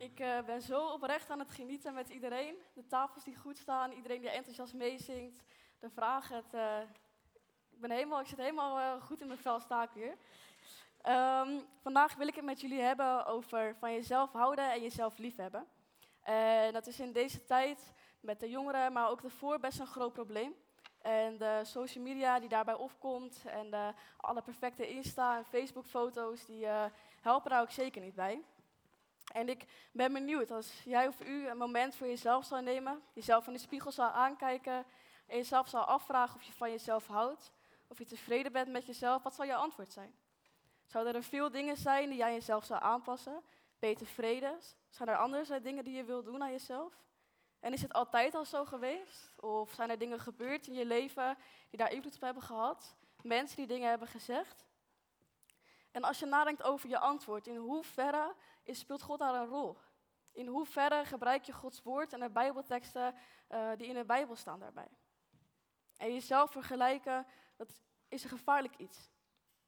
Ik uh, ben zo oprecht aan het genieten met iedereen. De tafels die goed staan, iedereen die enthousiast meezingt. De vragen. Het, uh, ik, ben helemaal, ik zit helemaal uh, goed in mijn vel, sta weer. Um, vandaag wil ik het met jullie hebben over van jezelf houden en jezelf liefhebben. En dat is in deze tijd met de jongeren, maar ook daarvoor best een groot probleem. En de social media die daarbij opkomt en de, alle perfecte Insta- en Facebook-foto's, die helpen daar ook zeker niet bij. En ik ben benieuwd als jij of u een moment voor jezelf zou nemen, jezelf in de spiegel zou aankijken en jezelf zou afvragen of je van jezelf houdt, of je tevreden bent met jezelf, wat zou je antwoord zijn? Zouden er veel dingen zijn die jij jezelf zou aanpassen? Ben je? Zijn er andere dingen die je wilt doen aan jezelf? En is het altijd al zo geweest? Of zijn er dingen gebeurd in je leven die daar invloed op hebben gehad? Mensen die dingen hebben gezegd? En als je nadenkt over je antwoord, in hoeverre speelt God daar een rol? In hoeverre gebruik je Gods woord en de Bijbelteksten uh, die in de Bijbel staan daarbij? En jezelf vergelijken, dat is een gevaarlijk iets.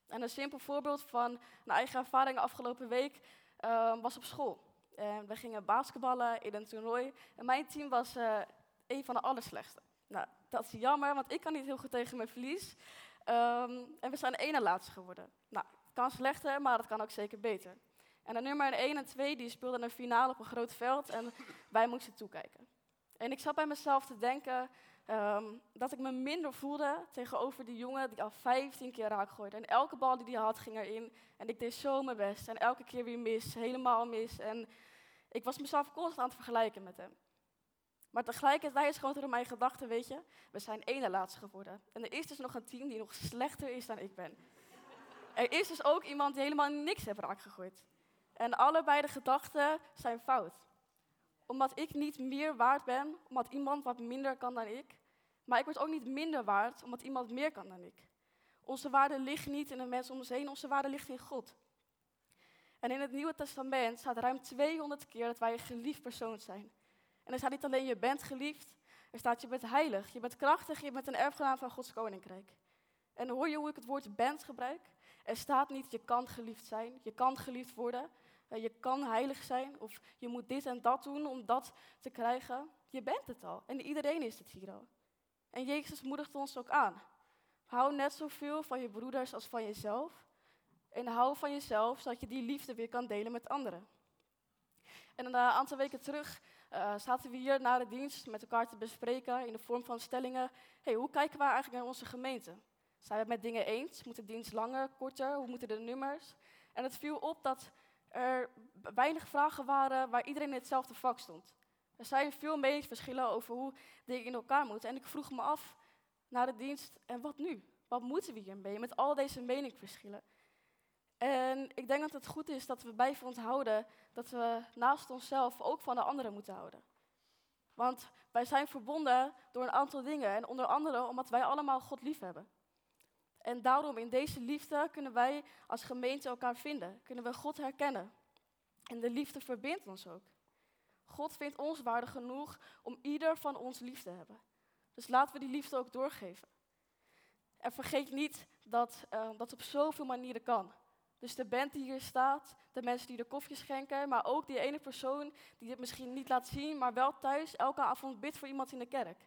En een simpel voorbeeld van een eigen ervaring afgelopen week uh, was op school. En we gingen basketballen in een toernooi. En mijn team was uh, een van de allerslechtste. Nou, dat is jammer, want ik kan niet heel goed tegen mijn verlies. Um, en we zijn de ene laatste geworden. Nou, het kan slechter, maar het kan ook zeker beter. En de nummer 1 en 2 die speelden een finale op een groot veld en wij moesten toekijken. En ik zat bij mezelf te denken um, dat ik me minder voelde tegenover die jongen die al 15 keer raak gooide. En elke bal die hij had ging erin en ik deed zo mijn best. En elke keer weer mis, helemaal mis. En ik was mezelf constant aan het vergelijken met hem. Maar tegelijkertijd schoot er in mijn gedachten, weet je, we zijn één laatste geworden. En er is dus nog een team die nog slechter is dan ik ben. Er is dus ook iemand die helemaal niks heeft raakgegooid. En allebei de gedachten zijn fout. Omdat ik niet meer waard ben, omdat iemand wat minder kan dan ik. Maar ik word ook niet minder waard, omdat iemand meer kan dan ik. Onze waarde ligt niet in de mensen om ons heen, onze waarde ligt in God. En in het Nieuwe Testament staat ruim 200 keer dat wij een geliefd persoon zijn. En er staat niet alleen je bent geliefd, er staat je bent heilig, je bent krachtig, je bent een erfgenaam van Gods koninkrijk. En hoor je hoe ik het woord bent gebruik? Er staat niet je kan geliefd zijn, je kan geliefd worden, je kan heilig zijn of je moet dit en dat doen om dat te krijgen. Je bent het al en iedereen is het hier al. En Jezus moedigt ons ook aan. Hou net zoveel van je broeders als van jezelf. En hou van jezelf, zodat je die liefde weer kan delen met anderen. En een aantal weken terug uh, zaten we hier na de dienst met elkaar te bespreken in de vorm van stellingen. Hey, hoe kijken we eigenlijk naar onze gemeente? Zijn we het met dingen eens? Moet de dienst langer, korter? Hoe moeten de nummers? En het viel op dat er weinig vragen waren waar iedereen in hetzelfde vak stond. Er zijn veel meningsverschillen over hoe dingen in elkaar moeten. En ik vroeg me af naar de dienst, en wat nu? Wat moeten we hiermee met al deze meningsverschillen? En ik denk dat het goed is dat we blijven onthouden dat we naast onszelf ook van de anderen moeten houden. Want wij zijn verbonden door een aantal dingen. En onder andere omdat wij allemaal God lief hebben. En daarom in deze liefde kunnen wij als gemeente elkaar vinden. Kunnen we God herkennen. En de liefde verbindt ons ook. God vindt ons waardig genoeg om ieder van ons lief te hebben. Dus laten we die liefde ook doorgeven. En vergeet niet dat uh, dat op zoveel manieren kan. Dus de band die hier staat, de mensen die de koffie schenken, maar ook die ene persoon die het misschien niet laat zien, maar wel thuis elke avond bidt voor iemand in de kerk.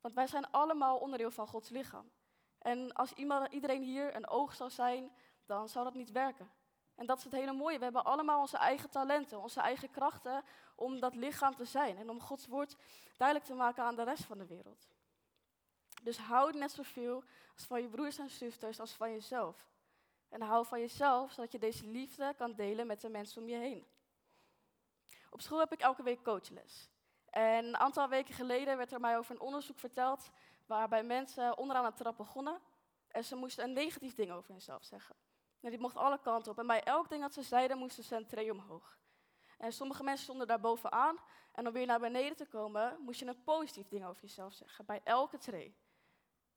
Want wij zijn allemaal onderdeel van Gods lichaam. En als iedereen hier een oog zou zijn, dan zou dat niet werken. En dat is het hele mooie. We hebben allemaal onze eigen talenten, onze eigen krachten om dat lichaam te zijn. En om Gods woord duidelijk te maken aan de rest van de wereld. Dus houd net zoveel als van je broers en zusters als van jezelf. En hou van jezelf, zodat je deze liefde kan delen met de mensen om je heen. Op school heb ik elke week coachles. En een aantal weken geleden werd er mij over een onderzoek verteld waarbij mensen onderaan het trap begonnen en ze moesten een negatief ding over hunzelf zeggen. En die mocht alle kanten op. En bij elk ding dat ze zeiden, moesten ze een tree omhoog. En sommige mensen stonden daar bovenaan. En om weer naar beneden te komen, moest je een positief ding over jezelf zeggen. Bij elke tree.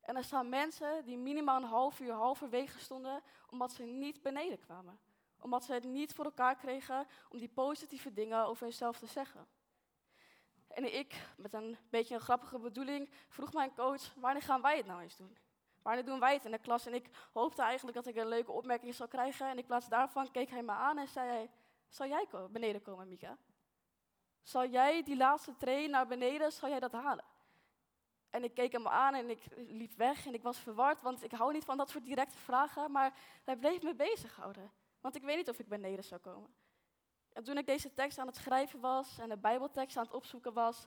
En er staan mensen die minimaal een half uur halverwege stonden, omdat ze niet beneden kwamen. Omdat ze het niet voor elkaar kregen om die positieve dingen over hunzelf te zeggen. En ik, met een beetje een grappige bedoeling, vroeg mijn coach, wanneer gaan wij het nou eens doen? Wanneer doen wij het in de klas? En ik hoopte eigenlijk dat ik een leuke opmerking zou krijgen. En in plaats daarvan keek hij me aan en zei hij, Zal jij beneden komen, Mika? Zal jij die laatste train naar beneden, zal jij dat halen? En ik keek hem aan en ik liep weg en ik was verward, want ik hou niet van dat soort directe vragen, maar hij bleef me bezighouden. Want ik weet niet of ik beneden zou komen. En toen ik deze tekst aan het schrijven was en de Bijbeltekst aan het opzoeken was,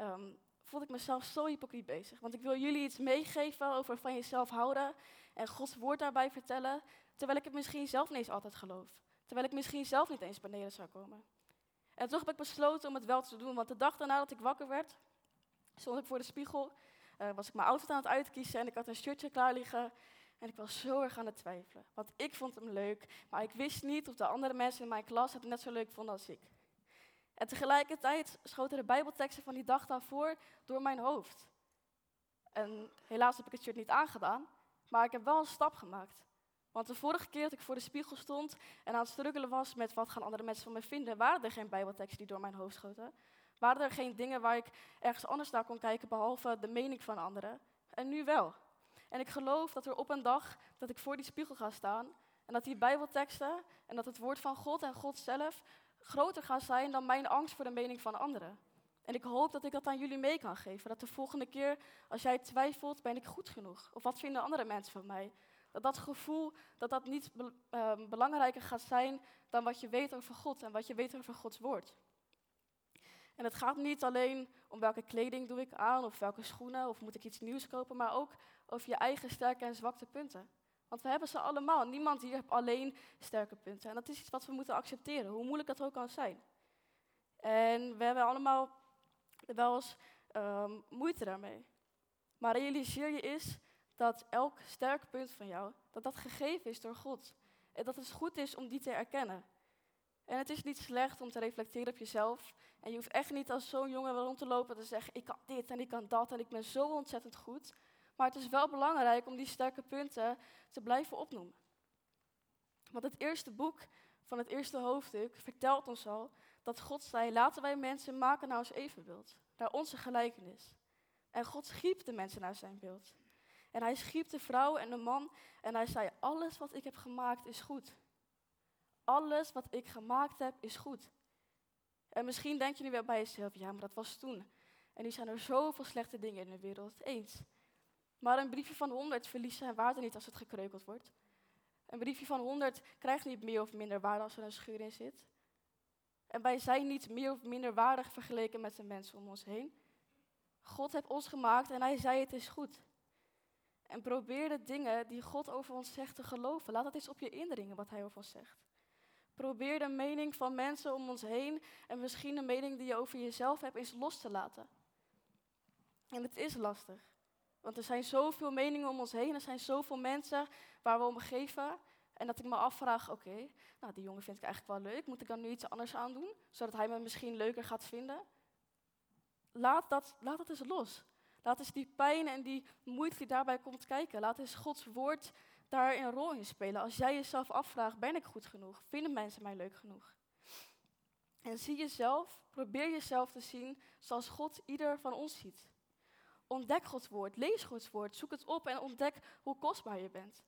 um, voelde ik mezelf zo hypocriet bezig. Want ik wil jullie iets meegeven over van jezelf houden en Gods woord daarbij vertellen, terwijl ik het misschien zelf niet eens altijd geloof. Terwijl ik misschien zelf niet eens beneden zou komen. En toch heb ik besloten om het wel te doen, want de dag daarna dat ik wakker werd, stond ik voor de spiegel, uh, was ik mijn outfit aan het uitkiezen en ik had een shirtje klaar liggen. En ik was zo erg aan het twijfelen. Want ik vond hem leuk, maar ik wist niet of de andere mensen in mijn klas het net zo leuk vonden als ik. En tegelijkertijd schoten de Bijbelteksten van die dag daarvoor door mijn hoofd. En helaas heb ik het shirt niet aangedaan, maar ik heb wel een stap gemaakt. Want de vorige keer dat ik voor de spiegel stond en aan het struggelen was met wat gaan andere mensen van me vinden, waren er geen Bijbelteksten die door mijn hoofd schoten. Waren er geen dingen waar ik ergens anders naar kon kijken behalve de mening van anderen. En nu wel. En ik geloof dat er op een dag dat ik voor die spiegel ga staan en dat die Bijbelteksten en dat het woord van God en God zelf groter gaan zijn dan mijn angst voor de mening van anderen. En ik hoop dat ik dat aan jullie mee kan geven. Dat de volgende keer, als jij twijfelt, ben ik goed genoeg? Of wat vinden andere mensen van mij? Dat dat gevoel, dat dat niet ehm, belangrijker gaat zijn dan wat je weet over God en wat je weet over Gods woord. En het gaat niet alleen om welke kleding doe ik aan, of welke schoenen, of moet ik iets nieuws kopen, maar ook over je eigen sterke en zwakte punten. Want we hebben ze allemaal. Niemand hier heeft alleen sterke punten. En dat is iets wat we moeten accepteren, hoe moeilijk dat ook kan zijn. En we hebben allemaal wel eens ehm, moeite daarmee. Maar realiseer je is dat elk sterk punt van jou, dat dat gegeven is door God. En dat het goed is om die te erkennen. En het is niet slecht om te reflecteren op jezelf. En je hoeft echt niet als zo'n jongen rond te lopen te zeggen, ik kan dit en ik kan dat en ik ben zo ontzettend goed. Maar het is wel belangrijk om die sterke punten te blijven opnoemen. Want het eerste boek van het eerste hoofdstuk vertelt ons al dat God zei, laten wij mensen maken naar ons evenbeeld, naar onze gelijkenis. En God schiep de mensen naar zijn beeld. En hij schiep de vrouw en de man en hij zei, alles wat ik heb gemaakt is goed. Alles wat ik gemaakt heb is goed. En misschien denk je nu weer bij jezelf, ja, maar dat was toen. En nu zijn er zoveel slechte dingen in de wereld. Eens. Maar een briefje van 100 verliest zijn waarde niet als het gekreukeld wordt. Een briefje van 100 krijgt niet meer of minder waarde als er een scheur in zit. En wij zijn niet meer of minder waardig vergeleken met de mensen om ons heen. God heeft ons gemaakt en hij zei het is goed. En probeer de dingen die God over ons zegt te geloven. Laat het eens op je indringen wat hij over ons zegt. Probeer de mening van mensen om ons heen en misschien de mening die je over jezelf hebt eens los te laten. En het is lastig. Want er zijn zoveel meningen om ons heen, er zijn zoveel mensen waar we om geven. En dat ik me afvraag, oké, nou die jongen vind ik eigenlijk wel leuk, moet ik dan nu iets anders aan doen, zodat hij me misschien leuker gaat vinden? Laat dat, laat dat eens los. Laat eens die pijn en die moeite die daarbij komt kijken. Laat eens Gods woord daar een rol in spelen. Als jij jezelf afvraagt, ben ik goed genoeg? Vinden mensen mij leuk genoeg? En zie jezelf, probeer jezelf te zien zoals God ieder van ons ziet. Ontdek Gods woord, lees Gods woord, zoek het op en ontdek hoe kostbaar je bent.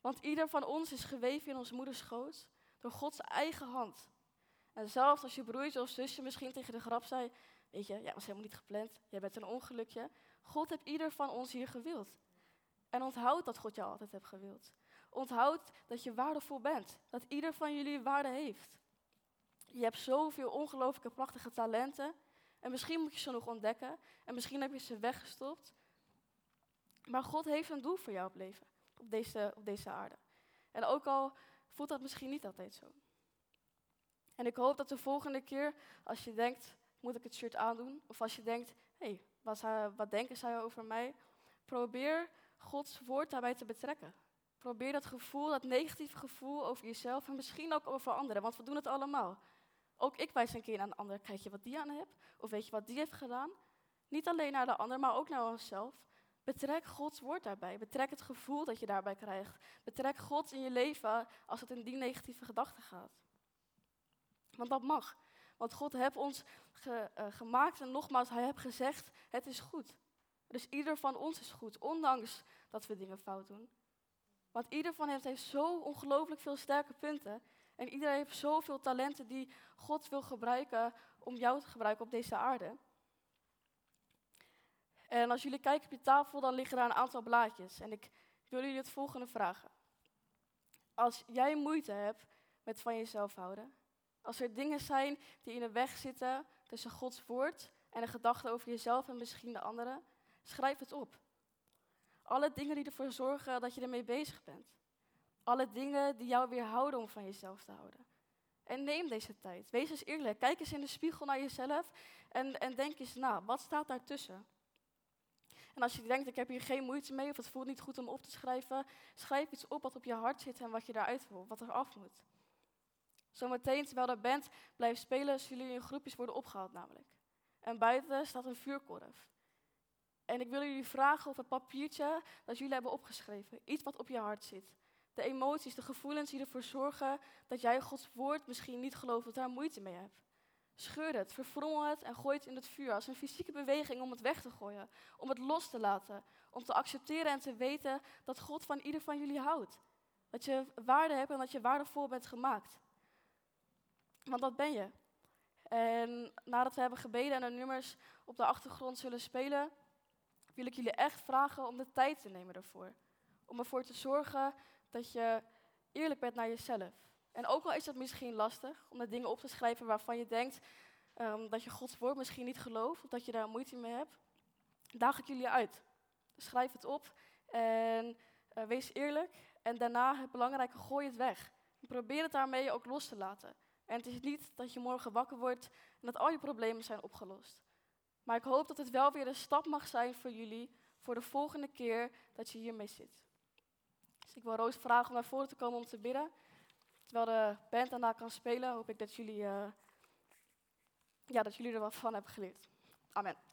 Want ieder van ons is geweven in ons moeders schoot door Gods eigen hand. En zelfs als je broertje of zusje misschien tegen de grap zei, weet je, ja, was helemaal niet gepland, jij bent een ongelukje. God heeft ieder van ons hier gewild. En onthoud dat God jou altijd heeft gewild. Onthoud dat je waardevol bent. Dat ieder van jullie waarde heeft. Je hebt zoveel ongelooflijke prachtige talenten. En misschien moet je ze nog ontdekken. En misschien heb je ze weggestopt. Maar God heeft een doel voor jou op leven. Op deze, op deze aarde. En ook al voelt dat misschien niet altijd zo. En ik hoop dat de volgende keer, als je denkt, moet ik het shirt aandoen? Of als je denkt, hé, hey, wat, wat denken zij over mij? Probeer Gods woord daarbij te betrekken. Probeer dat gevoel, dat negatieve gevoel over jezelf en misschien ook over anderen, want we doen het allemaal. Ook ik wijs een keer aan de ander, kijk je wat die aan hebt? Of weet je wat die heeft gedaan? Niet alleen naar de ander, maar ook naar onszelf. Betrek Gods woord daarbij. Betrek het gevoel dat je daarbij krijgt. Betrek God in je leven als het in die negatieve gedachten gaat. Want dat mag. Want God heeft ons ge, uh, gemaakt en nogmaals, Hij heeft gezegd, het is goed. Dus ieder van ons is goed, ondanks dat we dingen fout doen. Want ieder van hen heeft zo ongelooflijk veel sterke punten. En iedereen heeft zoveel talenten die God wil gebruiken om jou te gebruiken op deze aarde. En als jullie kijken op je tafel, dan liggen daar een aantal blaadjes. En ik wil jullie het volgende vragen. Als jij moeite hebt met van jezelf houden, als er dingen zijn die in de weg zitten tussen Gods woord en de gedachten over jezelf en misschien de anderen, schrijf het op. Alle dingen die ervoor zorgen dat je ermee bezig bent. Alle dingen die jou weerhouden om van jezelf te houden. En neem deze tijd. Wees eens eerlijk. Kijk eens in de spiegel naar jezelf en, en denk eens na, wat staat daartussen? En als je denkt, ik heb hier geen moeite mee of het voelt niet goed om op te schrijven, schrijf iets op wat op je hart zit en wat je eruit wil, wat er af moet. Zometeen, terwijl de band blijft spelen, zullen jullie in groepjes worden opgehaald namelijk. En buiten staat een vuurkorf. En ik wil jullie vragen of het papiertje dat jullie hebben opgeschreven, iets wat op je hart zit. De emoties, de gevoelens die ervoor zorgen dat jij Gods woord misschien niet gelooft of daar moeite mee hebt. Scheur het, verfrommel het en gooi het in het vuur als een fysieke beweging om het weg te gooien, om het los te laten, om te accepteren en te weten dat God van ieder van jullie houdt. Dat je waarde hebt en dat je waardevol bent gemaakt. Want dat ben je. En nadat we hebben gebeden en de nummers op de achtergrond zullen spelen, wil ik jullie echt vragen om de tijd te nemen ervoor. Om ervoor te zorgen dat je eerlijk bent naar jezelf. En ook al is dat misschien lastig om de dingen op te schrijven waarvan je denkt um, dat je Gods woord misschien niet gelooft of dat je daar moeite mee hebt, daag ik jullie uit. schrijf het op en uh, wees eerlijk. En daarna het belangrijke, gooi het weg. probeer het daarmee ook los te laten. En het is niet dat je morgen wakker wordt en dat al je problemen zijn opgelost. Maar ik hoop dat het wel weer een stap mag zijn voor jullie voor de volgende keer dat je hiermee zit. Dus ik wil Roos vragen om naar voren te komen om te bidden. Terwijl de band daarna kan spelen, hoop ik dat jullie, uh, ja, dat jullie er wat van hebben geleerd. Amen.